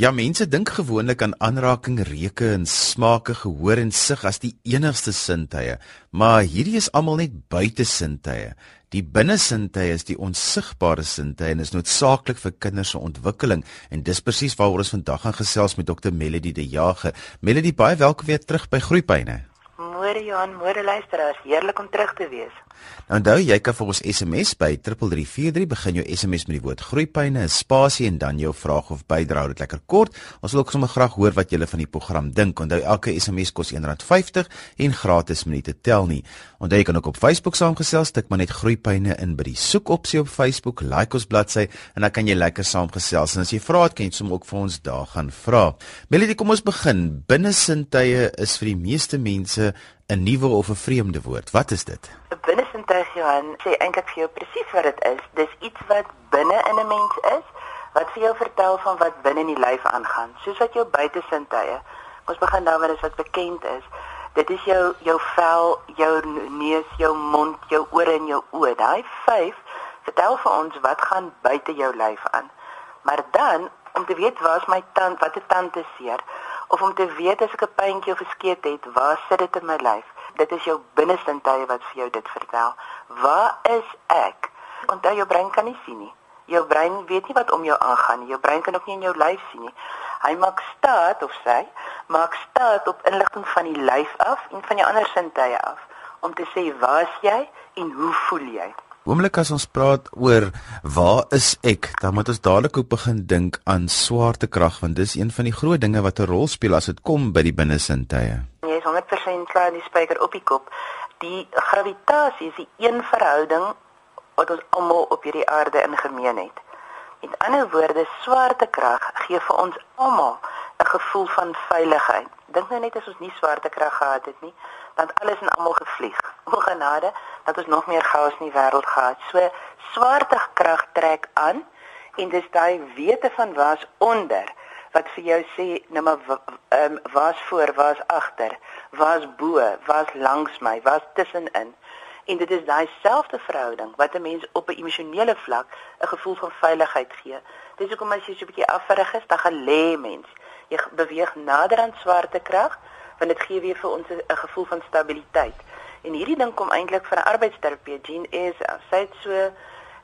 Ja, mense dink gewoonlik aan aanraking, reuke en smake, gehoor en sig as die enigste sintuie, maar hierdie is almal net buite sintuie. Die binnesintuie is die onsigbare sintuie en is noodsaaklik vir kinders se ontwikkeling en dis presies waaroor ons vandag gaan gesels met Dr Melody De Jager. Melody, baie welkom weer terug by Groepyne. Môre Johan, môre luisteraars, heerlik om terug te wees. Nou onthou jy kan vir ons SMS by 3343 begin jou SMS met die woord groeipyne, 'n spasie en dan jou vraag of bydrae dit lekker kort. Ons wil ook sommer graag hoor wat julle van die program dink. Onthou elke SMS kos R1.50 en gratis minute tel nie. Onthou jy kan ook op Facebook saamgesels, tik maar net groeipyne in by die soekopsie op Facebook, like ons bladsy en dan kan jy lekker saamgesels. En as jy vra het, kan jy sommer ook vir ons daar gaan vra. Melody, kom ons begin. Binnesintuie is vir die meeste mense 'n nuwe of 'n vreemde woord. Wat is dit? Binnesintuig Johan sê eintlik vir jou presies wat dit is. Dis iets wat binne in 'n mens is wat vir jou vertel van wat binne in die lyf aangaan, soos wat jou buitesintuie. Ons begin nou met wat bekend is. Dit is jou jou vel, jou neus, jou mond, jou ore en jou oë. Daai vyf vertel vir ons wat gaan buite jou lyf aan. Maar dan om te weet waar is my tand, wat 'n tand is seer of om te weet as ek 'n pyntjie of 'n skeet het, waar sit dit in my lyf? Dit is jou binnesintuie wat vir jou dit vertel. Waar is ek? Onthou jou brein kan nie sien nie. Jou brein weet nie wat om jou aangaan nie. Jou brein kan ook nie in jou lyf sien nie. Hy maak staat of sy maak staat op inligting van die lyf af en van jou ander sintuie af om te sê waar is jy en hoe voel jy? Oomblik as ons praat oor waar is ek, dan moet ons dadelik ook begin dink aan swaartekrag want dis een van die groot dinge wat 'n rol speel as dit kom by die binnesintuie. Jy is 100% klaar die spyker op die kop. Die gravitasie is die een verhouding wat ons almal op hierdie aarde in gemeen het. Met ander woorde, swaartekrag gee vir ons almal 'n gevoel van veiligheid. Dink nou net as ons nie swaartekrag gehad het nie, dan alles en almal gevlieg. Ongenade dat ons nog meer chaos in die wêreld gehad. So swaartekrag trek aan en dis daai wete van waar's onder wat vir jou sê nou maar ehm um, waar's voor, waar's agter, waar's bo, waar's langs my, waar's tussenin. En dit is daai selfde verhouding wat 'n mens op 'n emosionele vlak 'n gevoel van veiligheid gee. Dis hoekom as jy so 'n bietjie afrig is, dan gaan lê mens. Jy beweeg nader aan swaartekrag want dit gee weer vir ons 'n gevoel van stabiliteit. En hierdie ding kom eintlik van 'n arbeidsterapeut, Jean Esa. Sy het so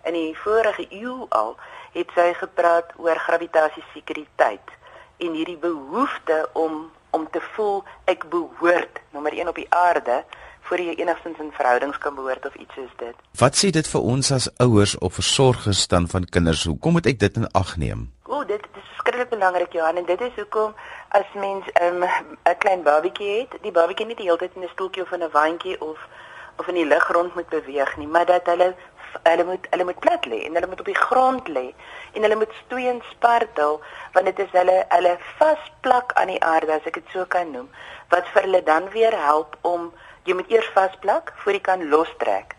in die vorige eeu al het sy gepraat oor gravitasiesekuriteit en hierdie behoefte om om te voel ek behoort nommer 1 op die aarde voor jy enigstens in verhoudings kan behoort of iets soos dit. Wat sê dit vir ons as ouers of versorgers dan van kinders? Hoe kom moet ek dit in ag neem? O, dit, dit is verskriklik belangrik Johan en dit is hoekom as mens 'n um, klein babatjie het, die babatjie nie die hele tyd in 'n stoeltjie of in 'n waantjie of of in die lug rond moet beweeg nie, maar dat hulle hulle moet hulle moet plat lê en hulle moet op die grond lê en hulle moet stoei en spartel want dit is hulle hulle vasplak aan die aarde as ek dit so kan noem wat vir hulle dan weer help om jy moet eers vasplak voor jy kan lostrek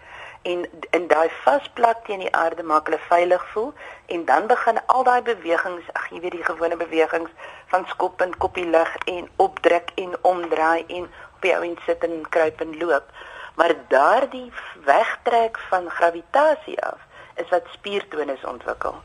en in daai vasplak teen die aarde maak hulle veilig voel en dan begin al daai bewegings, ag jy weet die gewone bewegings van skop en koppie lig en opdruk en omdraai en op jou en sit en kruip en loop. Maar daardie wegtrek van gravitasie af is wat spiertonus ontwikkel.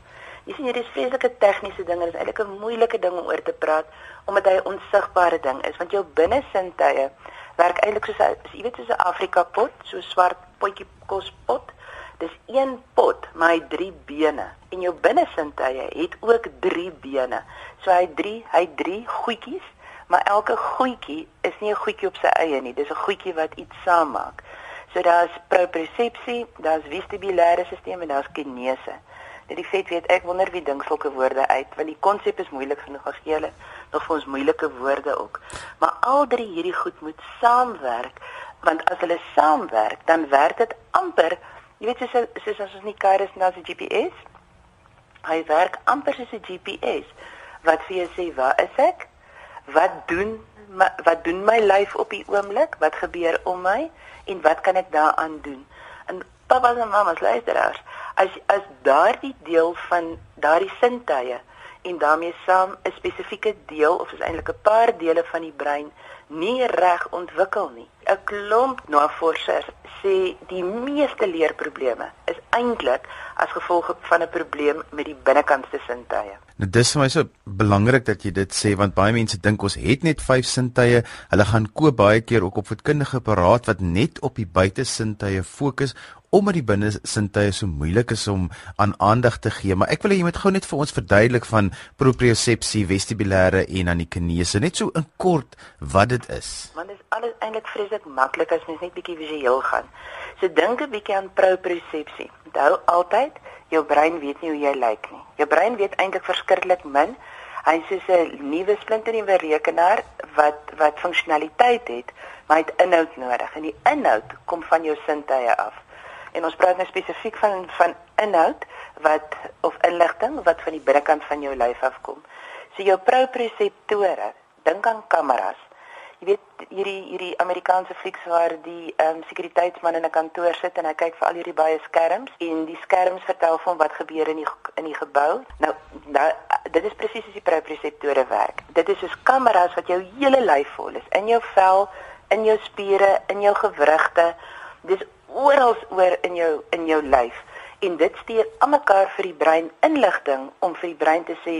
Jy sien hierdie vreeslike tegniese dinge is eintlik 'n moeilike ding om oor te praat omdat hy 'n onsigbare ding is want jou binnesintuie werk eintlik soos jy weet soos 'n Afrika pot, so swart potjie kospot. Dis een pot, maar hy drie bene en jou binnesintuie het ook drie bene. So hy drie, hy drie goedjies, maar elke goedjie is nie 'n goedjie op sy eie nie. Dis 'n goedjie wat iets saammaak. So daar's propriosepsie, daar's vestibulêre stelsel en daar's kinese. Dit die feit weet ek wonder wie dink sulke woorde uit want die konsep is moeilik genoeg as jy vir ons moeilike woorde ook. Maar al drie hierdie goed moet saamwerk want as hulle saamwerk dan werk dit amper jy weet soos soos as ons nie kar is na se GPS hy werk amper soos 'n GPS wat vir jou sê waar is ek? Wat doen my, wat doen my lyf op die oomblik? Wat gebeur om my? En wat kan ek daaraan doen? En pappas en mammas luisteraars as as daardie deel van daardie sintuie en daarmee saam 'n spesifieke deel of is eintlik 'n paar dele van die brein nie reg ontwikkel nie. 'n Klomp navorsers sê die meeste leerprobleme is eintlik as gevolg van 'n probleem met die binnekantste sintuie. Nou dis vir my so belangrik dat jy dit sê want baie mense dink ons het net 5 sintuie. Hulle gaan koop baie keer ook op voedkundige apparaat wat net op die buitesintuie fokus omdat die binnesintuie so moeilik is om aan aandag te gee, maar ek wil hê jy moet gou net vir ons verduidelik van propriosepsie, vestibulêre en dan die kinese, net so in kort wat dit is. Want dit is alles eintlik vreeslik maklik as mens net bietjie visueel gaan. So dink 'n bietjie aan propriosepsie. Onthou altyd, jou brein weet nie hoe jy lyk nie. Jou brein weet eintlik verskriklik min. Hy is soos 'n nuwe splinternuwe rekenaar wat wat funksionaliteit het, maar hy het inhoud nodig en die inhoud kom van jou sintuie af. En ons praat nou spesifiek van van inhoud wat of inligting wat van die binnekant van jou lyf afkom. So jou proprioseptore, dink aan kameras. Jy weet hierdie hierdie Amerikaanse flieks waar die ehm um, sekuriteitsman in 'n kantoor sit en hy kyk vir al hierdie baie skerms en die skerms vertel van wat gebeur in die in die gebou. Nou, nou dit is presies hoe die proprioseptore werk. Dit is soos kameras wat jou hele lyf vol is, in jou vel, in jou spiere, in jou gewrigte. Dis oral oor in jou in jou lyf. En dit stuur almekaar vir die brein inligting om vir die brein te sê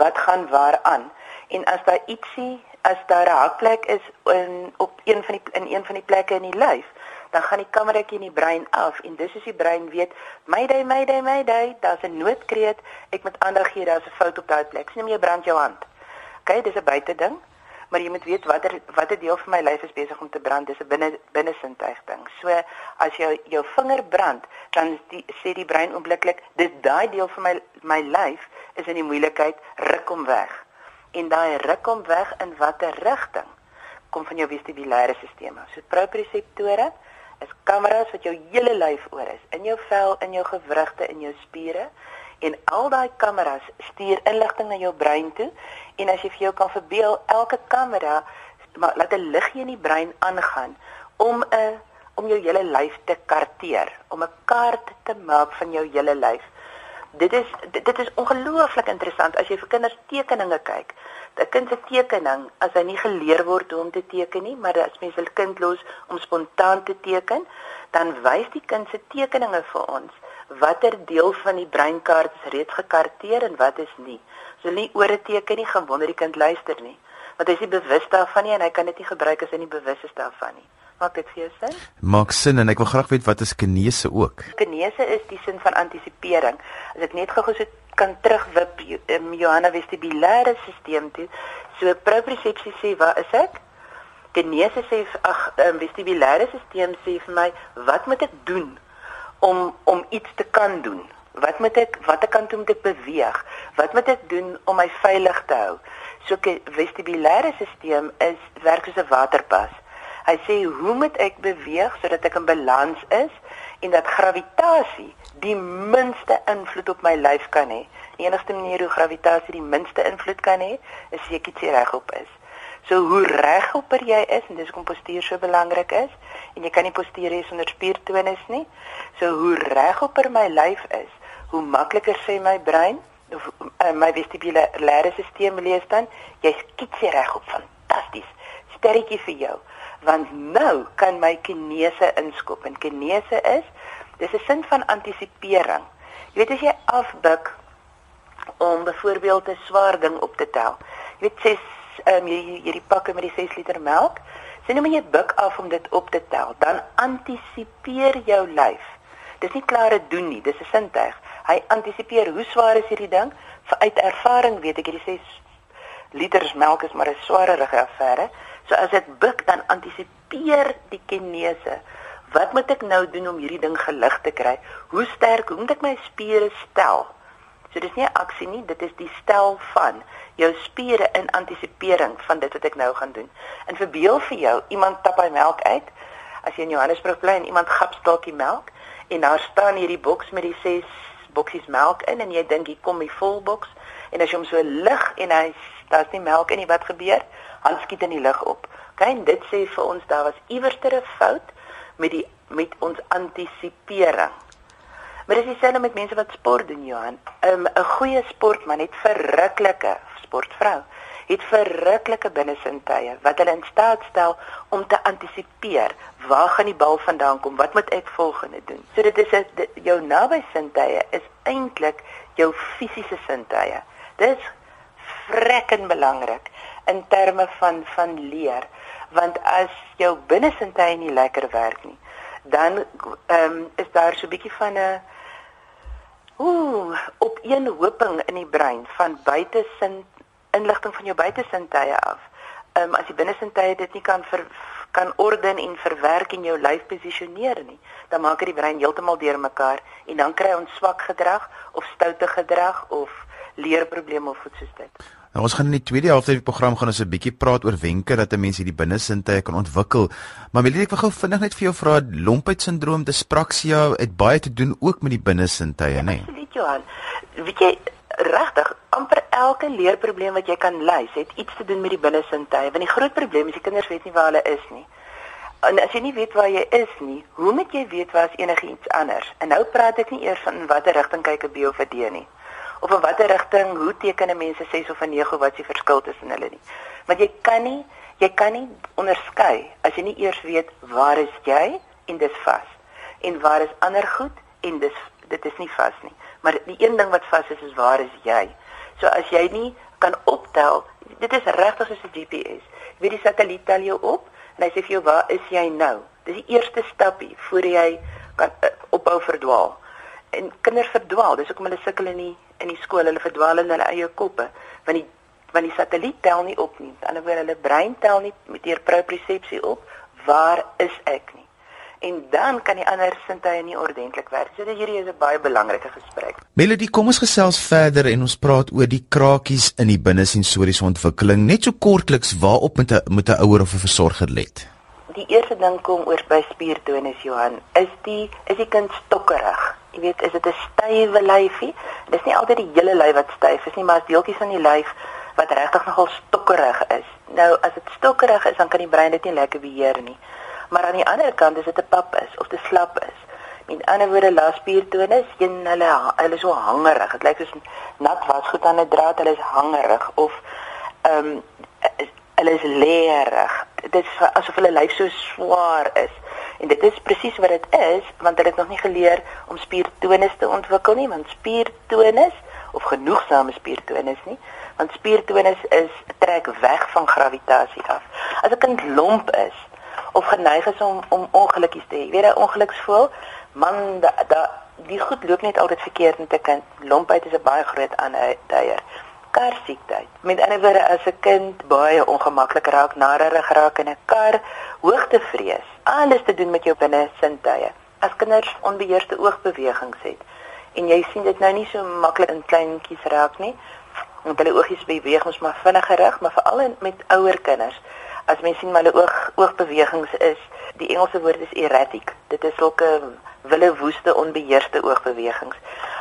wat gaan waar aan? En as daar ietsie as daar 'n hakplek is in op een van die in een van die plekke in die lyf dan gaan die kameratjie in die brein af. En dis as die brein weet mayday mayday mayday daar's 'n noodkreet. Ek moet aandag gee daar's 'n fout op daai plek. Sien jy brand jou hand. OK dis 'n buite ding maar jy moet weet watter watter deel van my lyf is besig om te brand. Dis 'n binne binnesintuig ding. So as jou jou vinger brand, dan die, sê die brein onmiddellik, dis daai deel van my my lyf is in die moeilikheid, ruk hom weg. En daai ruk hom weg in watter rigting? Kom van jou vestibulêre stelsel. So proprioseptore is kameras wat jou hele lyf oor is, in jou vel, in jou gewrigte, in jou spiere en al daai kameras stuur inligting na jou brein toe en as jy vir jou kan verbeel elke kamera maar laat 'n liggie in die brein aangaan om 'n om jou hele lyf te karteer, om 'n kaart te maak van jou hele lyf. Dit is dit, dit is ongelooflik interessant as jy vir kinders tekeninge kyk. 'n Kind se tekening, as hy nie geleer word hoe om te teken nie, maar as mens 'n kind los om spontaan te teken, dan wys die kind se tekeninge vir ons watter deel van die breinkaart is reeds gekarteer en wat is nie. So nie oor 'n teken nie gaan wonder die kind luister nie. Want hy is nie bewus daarvan nie en hy kan dit nie gebruik as hy nie bewus is daarvan nie. Maak dit vir jou sin? Maak sin en ek wil graag weet wat is kinese ook. Kinese is die sin van antisipering. As ek net gou-gou so kan terugwip um, Johanna vestibulêre stelsel toe. So propriosepsie sê waar is ek? Kinese sê ag um, vestibulêre stelsel sê vir my wat moet ek doen om om iets te kan doen? Wat moet ek wat ek kan doen om te beweeg? Wat moet ek doen om my veilig te hou? So 'n vestibulêre stelsel is werk soos 'n waterpas. Hy sê hoe moet ek beweeg sodat ek in balans is en dat gravitasie die minste invloed op my lyf kan hê. Die enigste manier hoe gravitasie die minste invloed kan hê, is ek iets regop is. So hoe regopper jy is en dis kom postuur so belangrik is en jy kan nie postuur hê sonder spiertonus nie. So hoe regopper my lyf is, hoe makliker sê my brein of uh, my vestibulêre stelsel lees dan jy skiet se regop fantasties. Sterretjie vir jou. Want nou kan my kinese inskop en kinese is dis 'n sin van antisipering. Jy weet as jy afbuk om byvoorbeeld 'n swaar ding op te tel. Jy weet ses ehm um, hierdie hierdie pakke met die 6 liter melk. Sien nou maar jy buk af om dit op te tel, dan antisipeer jou lyf. Dis nie klare doen nie, dis 'n sintuig. Hy antisipeer hoe swaar is hierdie ding? Uit ervaring weet ek hierdie 6 liters melk is maar 'n swaarerige affære. So as ek buk dan antisipeer die kinese. Wat moet ek nou doen om hierdie ding gelig te kry? Hoe sterk hoe moet ek my spiere stel? So dis nie 'n aksie nie, dit is die stel van jou spiere in antisipering van dit wat ek nou gaan doen. En verbeel vir jou, iemand tap hy melk uit. As jy in Johannesburg bly en iemand gap staaltjie melk en daar staan hierdie boks met die 6 boksies melk in en jy dink hier kom die vol boks en as jy hom so lig en hy daar's nie melk in nie, wat gebeur? Hy skiet in die lug op. Kyk, dit sê vir ons daar was iewers 'n fout met die met ons antisipering Maar dis dieselfde met mense wat sport doen, Johan. 'n um, goeie sportman het verruklike sportvrou het verruklike binnesintuie wat hulle in staat stel om te antisipeer. Waar gaan die bal vandaan kom? Wat moet ek volgende doen? So dit is 'n jou naby sintuie is eintlik jou fisiese sintuie dis vrekken belangrik in terme van van leer want as jou binnesintuie nie lekker werk nie dan ehm um, is daar so 'n bietjie van 'n ooh op een hoping in die brein van buite sin inligting van jou buitesintuie af. Ehm um, as die binnesintuie dit nie kan ver, kan orden en verwerk en jou lyf posisioneer nie, dan maak dit die brein heeltemal deurmekaar en dan kry ons swak gedrag of stoute gedrag of leerprobleme of iets soos dit. Nou ons gaan in die tweede helfte van die program gaan ons 'n bietjie praat oor wenke dat 'n mens hierdie binnesintuie kan ontwikkel. Maar Melie, ek wil gou vinnig net vir jou vra, lompheid-sindroom, dyspraksia, het baie te doen ook met die binnesintuie, ja, né? Absoluut, Johan. Weet jy, regtig amper elke leerprobleem wat jy kan lys het iets te doen met die binnesintuie want die groot probleem is die kinders weet nie waar hulle is nie en as jy nie weet waar jy is nie hoe moet jy weet waar is enigiets anders en nou praat ek nie eers van watter rigting kyk 'n B of 'n D nie of in watter rigting hoe teken 'n mens 'n 6 of 'n 9 wat is die verskil tussen hulle nie want jy kan nie jy kan nie onderskei as jy nie eers weet waar is jy en dis vas en waar is ander goed en dis dit is nie vas nie maar die een ding wat vas is is waar is jy? So as jy nie kan optel, dit is regtig soos 'n GPS. Jy weet die satelliet tel jou op en hy sê vir jou waar is jy nou? Dis die eerste stapie voor jy kan uh, ophou verdwaal. En kinders verdwaal, dis hoekom hulle sukkel in die in die skool, hulle verdwaal in hulle eie koppe, want die want die satelliet tel nie op nie. Aan die ander wyse hulle brein tel nie met deur propriosepsie op waar is ek nie en dan kan die ander sintuie nie ordentlik werk. So hierdie is 'n baie belangrike gesprek. Melody, kom ons gesels verder en ons praat oor die krakies in die binnesensoriese ontwikkeling. Net so kortliks, waarop moet 'n moet 'n ouer of 'n versorger let? Die eerste ding kom oor by spiertonus Johan. Is die is die kind stokkerig? Jy weet, is dit 'n stywe lyfie? Dis nie altyd die hele lyf wat styf is nie, maar as deeltjies van die lyf wat regtig nogal stokkerig is. Nou, as dit stokkerig is, dan kan die brein dit nie lekker beheer nie maar aan die ander kant as dit 'n pap is of te slap is. Met ander woorde laspiertonus, een hulle hulle is so hangerig. Dit lyk soos nat was goed aan 'n draad, hulle is hangerig of ehm um, hulle is leerig. Dit is asof hulle lyf so swaar is. En dit is presies wat dit is, want hulle het nog nie geleer om spiertonus te ontwikkel nie, want spiertonus of genoegsame spiertonus nie, want spiertonus is trek weg van gravitasie af. As 'n kind lomp is, of geneig is om om ongelukkies te hê. Jy weet jy ongeluksvol, man da, da die goed loop net altyd verkeerd met 'n kind. Lompheid is 'n baie groot aanduier. Kar siektheid. Met ander woorde as 'n kind baie ongemaklik raak, narerig raak in 'n kar, hoogtevrees, alles te doen met jou binne sintuie. As kinders onbeheerste oogbewegings het en jy sien dit nou nie so maklik in kleintjies raak nie, want hulle oogies beweeg ons maar vinniger rig, maar veral met ouer kinders as mens sien hulle oog oogbewegings is, die Engelse woord is erratic. Dit is sulke wille woeste onbeheerste oogbewegings.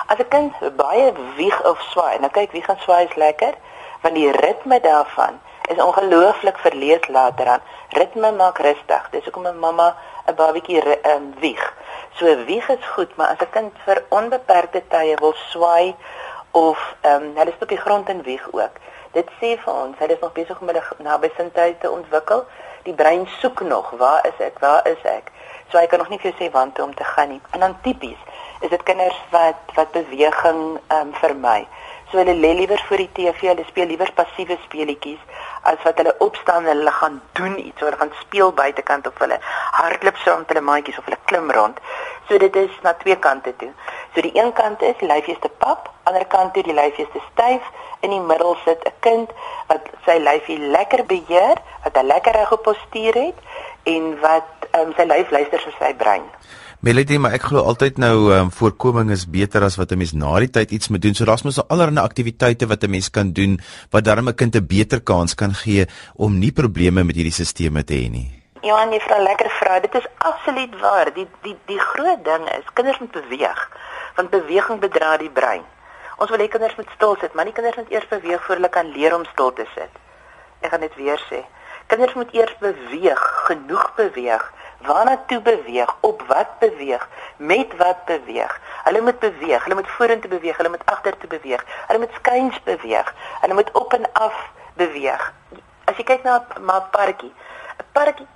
As 'n kind baie wieg of swaai, nou kyk wieg en swaai is lekker, want die ritme daarvan is ongelooflik verleed later aan. Ritme maak rustig. Dis hoekom 'n mamma 'n babatjie um, wieg. So wieg is goed, maar as 'n kind vir onbeperkte tye wil swaai of ehm um, hulle stop die grond en wieg ook Dit sê vir ons, hy is nog besig om hulle naby sintuie te ontwikkel. Die brein soek nog, waar is ek? Waar is ek? So hy kan nog nie vir jou sê waantoe om te gaan nie. En dan tipies is dit kinders wat wat beweging ehm um, vermy. So hulle lê liewer voor die TV, hulle speel liewer passiewe speletjies as wat hulle opstaan en hulle gaan doen iets, hulle gaan speel buitekant of hulle hardloop saam met hulle maatjies of hulle klim rond. So dit is na twee kante toe. So die een kant is lyfie is te pap, ander kant toe die lyfie is te styf, in die middel sit 'n kind wat sy lyfie lekker beheer, wat 'n lekker reg op postuur het en wat um, sy lyf luister vir sy brein. Melody, maar ek glo altyd nou um, voorkoming is beter as wat 'n mens na die tyd iets moet doen. So daar's mos allerlei aktiwiteite wat 'n mens kan doen wat darm 'n kind 'n beter kans kan gee om nie probleme met hierdie stelsels te hê nie. Ja, nee, vrou, lekker vrou. Dit is absoluut waar. Die die die groot ding is kinders moet beweeg. Want beweging bedra die brein. Ons wil hê kinders moet stil sit, maar nie kinders moet eers beweeg voor hulle kan leer om stil te sit. Ek gaan dit weer sê. Kinders moet eers beweeg, genoeg beweeg Waarna toe beweeg? Op wat beweeg? Met wat beweeg? Hulle moet beweeg, hulle moet vorentoe beweeg, hulle moet agtertoe beweeg. Hulle moet skuins beweeg. Hulle moet op en af beweeg. As jy kyk na 'n parkie, 'n parkie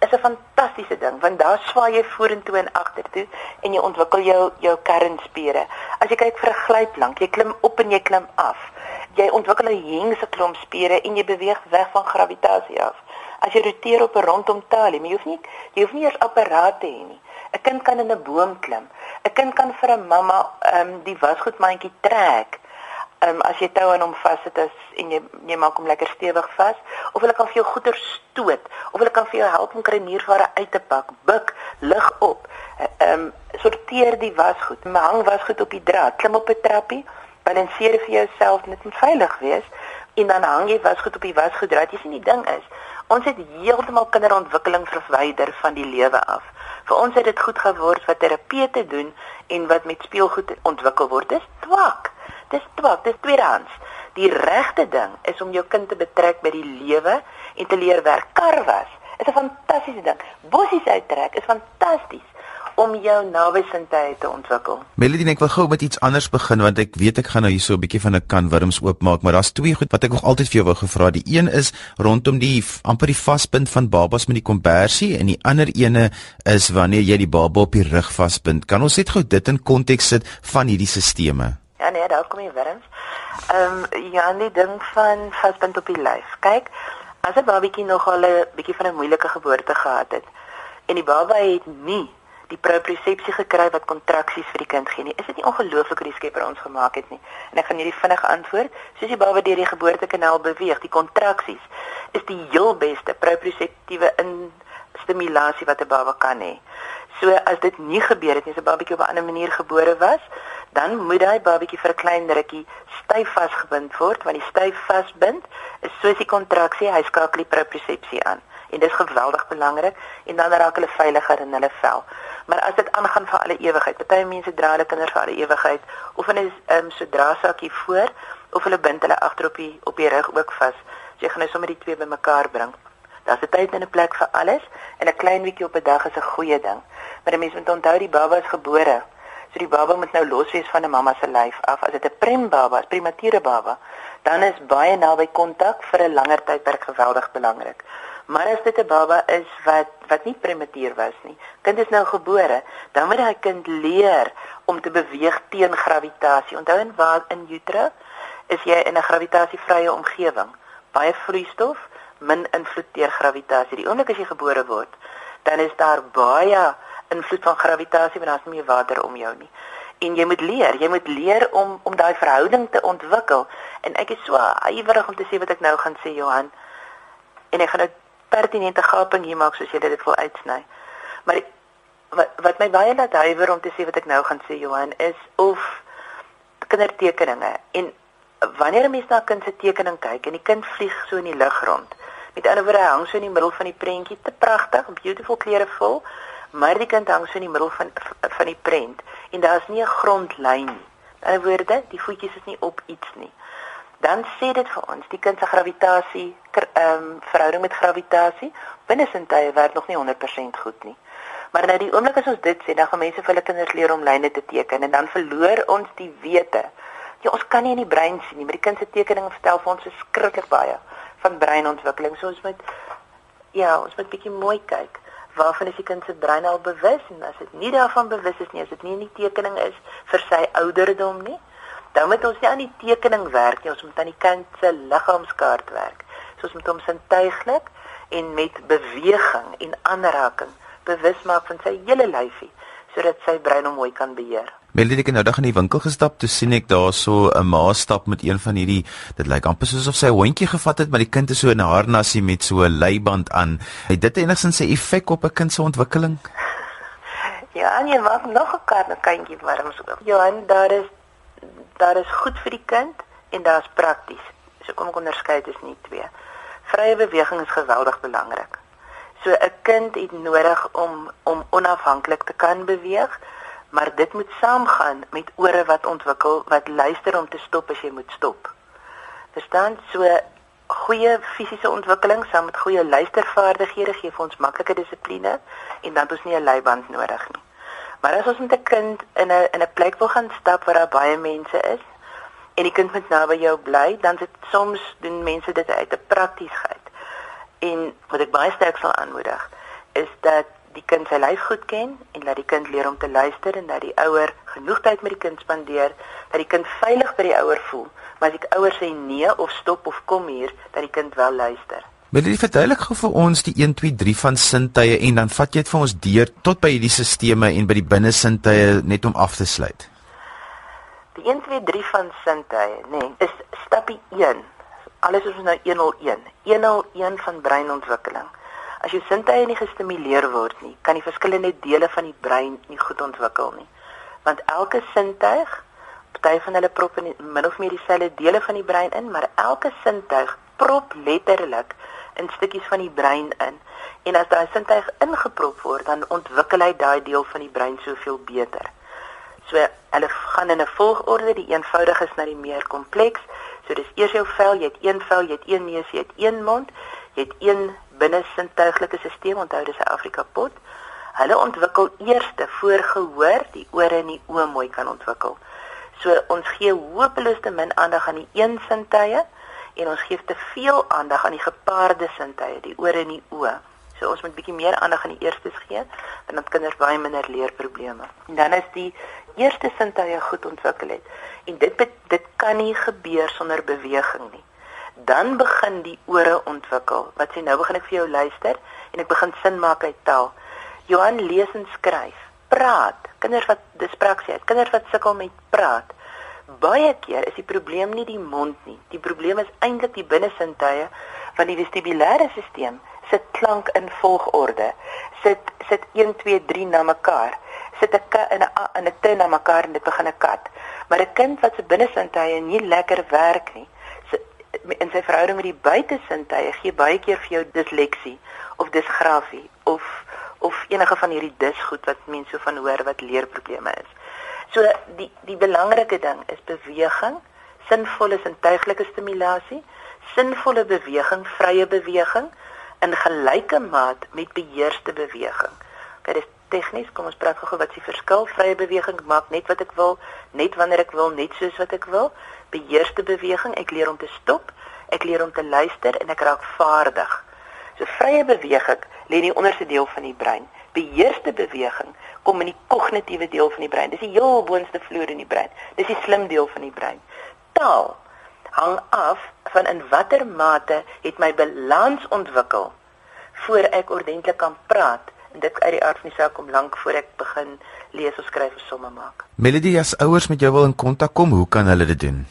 is 'n fantastiese ding want daar swaai jy vorentoe en agtertoe en jy ontwikkel jou jou kernspiere. As jy kyk vir 'n glyplank, jy klim op en jy klim af. Jy ontwikkel 'n hengse klomp spiere en jy beweeg weg van gravitasie af as jy roteer op 'n rondom maar jy hoef nie jy hoef nie eers apparate te hê nie. 'n Kind kan in 'n boom klim. 'n Kind kan vir 'n mamma ehm um, die wasgoedmandjie trek. Um, as jy tou aan hom vassit as en jy jy maak hom lekker stewig vas of hulle kan vir jou goeder stoot of hulle kan vir jou help om kruinierware uit te pak, buk, lig op. Um, sorteer die wasgoed, hang wasgoed op die draad, klim op 'n trappie, balanseer vir jouself net om veilig wees en dan hang jy wasgoed op die wasgoeddraad. Jy sien die ding is, Ons het heeltemal kinderontwikkeling verwyder van die lewe af. Vir ons het dit goed geword wat terapeute doen en wat met speelgoed ontwikkel word. Dis twak. Dis twak, dis tweedehands. Die regte ding is om jou kind te betrek by die lewe en te leer werk. Kar was is 'n fantastiese ding. Bossies uittrek is fantasties om jou nawesintuie te ontwikkel. Melody, ek wil gou met iets anders begin want ek weet ek gaan nou hier so 'n bietjie van 'n kan wurms oopmaak, maar daar's twee goed wat ek nog altyd vir jou wou gevra. Die een is rondom die amper die vaspunt van babas met die kombersie en die ander ene is wanneer jy die baba op die rug vaspunt. Kan ons net gou dit in konteks sit van hierdie stelsels? Ja nee, daar kom jy wurms. Ehm um, ja, die ding van vaspunt op die lyf. Kyk, as 'n babatjie nog al 'n bietjie van 'n moeilike geboorte gehad het en die baba het nie die propriosepsie gekry wat kontraksies vir die kind gee nie. Is dit nie ongelooflik hoe die Skepper ons gemaak het nie? En ek gaan hierdie vinnig antwoord. Soos die baba deur die geboortekanaal beweeg, die kontraksies is die heel beste proprioseptiewe instimulasie wat 'n baba kan hê. So as dit nie gebeur het nie, as 'n babatjie op 'n ander manier gebore was, dan moet daai babatjie vir 'n klein rukkie styf vasgebind word, want die styf vasbind is soos die kontraksie, hy skakel die propriosepsie aan en dit is geweldig belangrik en dan raak hulle veiliger in hulle vel. Maar as dit aangaan vir alle ewigheid, baie mense dra hulle kinders vir alle ewigheid of hulle is ehm um, so draasakkie voor of hulle bind hulle agter op die op die rug ook vas. So jy gaan nou sommer die twee bymekaar bring. Daar's 'n tyd en 'n plek vir alles en 'n klein bietjie op 'n dag is 'n goeie ding. Maar 'n mens moet onthou die baba is gebore. So die baba moet nou los wees van 'n mamma se lyf af. As dit 'n prem baba is, premature baba, dan is baie naby kontak vir 'n langer tydperk geweldig belangrik. Maar as dit 'n baba is wat wat nie prematuur was nie, kind is nou gebore, dan moet hy kind leer om te beweeg teen gravitasie. Onthou en waar in utero is jy in 'n gravitasievrye omgewing. Baie vloeistof, min invloed deur gravitasie. Die oomblik as jy gebore word, dan is daar baie invloed van gravitasie want daar's nie meer water om jou nie. En jy moet leer, jy moet leer om om daai verhouding te ontwikkel. En ek is so ywerig om te sê wat ek nou gaan sê Johan. En ek gaan dit pertinente gaping hier maak soos jy dit wil uitsny. Maar die, wat wat my baie laat huiwer om te sê wat ek nou gaan sê Johan is of kindertekeninge en wanneer 'n mens na 'n kind se tekening kyk en die kind vlieg so in die lug rond. Met ander woorde hang so in die middel van die prentjie te pragtig, beautiful kleurevol, maar die kind hang so in die middel van van die prent en daar's nie 'n grondlyn nie. In ander woorde, die voetjies is nie op iets nie dan sê dit vir ons die kind se gravitasie ehm um, verhouding met gravitasie binnesentye werk nog nie 100% goed nie. Maar nou die oomblik as ons dit sê, dan gaan mense vir hulle kinders leer om lyne te teken en dan verloor ons die wete. Ja, ons kan nie in die brein sien nie, maar die kind se tekeninge vertel vir ons verskriklik baie van breinontwikkeling. So ons moet ja, ons moet bietjie mooi kyk. Waarvan is die kind se brein al bewus en as dit nie daarvan bewus is nie, as dit nie in die tekening is vir sy ouderdom nie, dan moet ons nie aan die tekening werk nie, ons moet aan die kind se liggaamskaart werk. So ons moet hom sintuiglik en met beweging en aanraking bewus maak van sy hele lyfie sodat sy brein hom mooi kan beheer. Meldie ek nou dag in die winkel gestap, toe sien ek daar so 'n ma stap met een van hierdie dit lyk amper soos of sy 'n hondjie gevat het, maar die kind is so in 'n harnasie met so 'n leiband aan. Het dit enigsins 'n effek op 'n kind se ontwikkeling? Ja, jy maak nog 'n kind 'n kindjie warm so. Ja, en daar is daar is goed vir die kind en daar's prakties. So kom ek onderskei dit is nie twee. Vrye beweging is geweldig belangrik. So 'n kind het nodig om om onafhanklik te kan beweeg, maar dit moet saamgaan met ore wat ontwikkel wat luister om te stop as jy moet stop. Verstaan? So goeie fisiese ontwikkeling saam met goeie luistervaardighede gee vir ons maklike dissipline en dan het ons nie 'n leiband nodig nie. Maar as ons met 'n kind in 'n in 'n plek wil gaan stap waar daar baie mense is en die kind moet nou by jou bly, dan dit soms doen mense dit uit 'n praktiesheid. En wat ek baie sterk sal aanmoedig is dat die kind sy lyf goed ken en laat die kind leer om te luister en dat die ouer genoeg tyd met die kind spandeer dat die kind veilig by die ouer voel maar as die ouer sê nee of stop of kom hier dat die kind wel luister Wil jy verduidelik gou vir ons die 1 2 3 van sintuie en dan vat jy dit vir ons deur tot by hierdie stelsels en by die binnesintuie net om af te sluit. Die 1 2 3 van sintuie, nê, nee, is stapie 1. Alles is nou 101. 101 van breinontwikkeling. As jou sintuie nie gestimuleer word nie, kan die verskillende dele van die brein nie goed ontwikkel nie. Want elke sintuig party van hulle prop in min of meer dieselfde dele van die brein in, maar elke sintuig prop letterlik in stukkies van die brein in. En as daai sintuig ingeprop word, dan ontwikkel hy daai deel van die brein soveel beter. So hulle gaan in 'n volgorde, die eenvoudiges na die meer kompleks. So dis eers jou vel, jy het een vel, jy het een neus, jy het een mond, jy het een binnesintuiglike stelsel, onthou dis 'n Afrika pot. Hulle ontwikkel eers voor gehoor, die ore en die oë mooi kan ontwikkel. So ons gee hopeloos te min aandag aan die een sintuie en ons gee te veel aandag aan die gepaarde sintuie, die ore en die oë. So ons moet bietjie meer aandag aan die eerstes gee, dan het kinders baie minder leerprobleme. En dan is die eerste sintuie goed ontwikkel het. En dit dit kan nie gebeur sonder beweging nie. Dan begin die ore ontwikkel. Wat sê nou begin ek vir jou luister en ek begin sin maak uit taal. Johan lees en skryf praat. Kinders wat dispraksie het, kinders wat sukkel met praat. Baie keer is die probleem nie die mond nie. Die probleem is eintlik die binnesintuie van die vestibulêre stelsel sit klank in volgorde. Sit sit 1 2 3 na mekaar. Sit 'n k in 'n in 'n t na mekaar en dit begin 'n kat. Maar 'n kind wat se binnesintuie nie lekker werk nie, in sy verhouding met die buitesintuie gee baie keer vir jou disleksie of disgrafie of of enige van hierdie disgoed wat mense so van hoor wat leerprobleme is. So die die belangrike ding is beweging, sinvolle sintuiglike stimulasie, sinvolle beweging, vrye beweging in gelyke maat met beheerste beweging. Okay, dis tegnies, kom ons praat gou-gou wat is die verskil? Vrye beweging maak net wat ek wil, net wanneer ek wil, net soos wat ek wil. Beheerste beweging, ek leer om te stop, ek leer om te luister en ek raak vaardig. So vrye beweging lê in die onderste deel van die brein. Beheerste beweging kom in die kognitiewe deel van die brein. Dis die heel boonste vloer in die brein. Dis die slim deel van die brein. Taal hang af van in watter mate het my balans ontwikkel voor ek ordentlik kan praat en dit uit die aard van die saak kom lank voor ek begin lees of skryf of somme maak. Melody as ouers met jou wil in kontak kom, hoe kan hulle dit doen?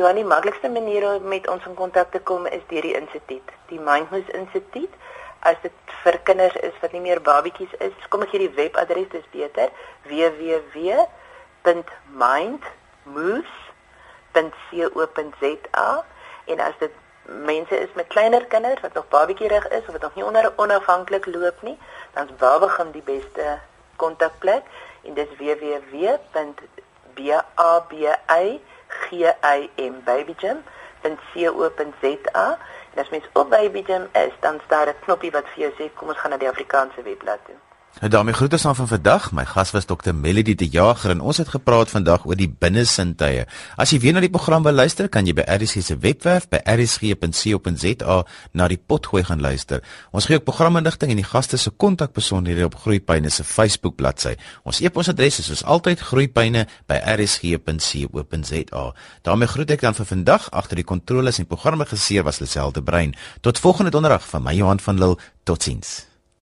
Ja, die maklikste manier om met ons in kontak te kom is deur die instituut, die Mindmoose Instituut. As dit vir kinders is wat nie meer babetjies is, kom ek hier die webadres is beter www.mindmoose.co.za en as dit mense is met kleiner kinders wat nog babetjierig is of wat nog nie onder onafhanklik loop nie, dan is babegim die beste kontakplek en dis www.babi G A M babygym dan co.za en as mens op babygym is dan staan 'n knoppie wat vir jou sê kom ons gaan na die Afrikaanse webblad toe. Nou daarmee groete aan van vandag. My gas was Dr. Melody de Jager en ons het gepraat vandag oor die binnesintuie. As jy weer na die program wil luister, kan jy by RSG se webwerf by rsg.co.za na die potgooi gaan luister. Ons gee ook programinligting en die gaste se kontakbesonderhede op Groeipyne se Facebook bladsy. Ons e-posadres is soos altyd groeipyne@rsg.co.za. daarmee groet ek dan vir vandag. Agter die kontroles en programme geseer was Liselde Brein. Tot volgende donderdag van my Johan van Lille. Totsiens.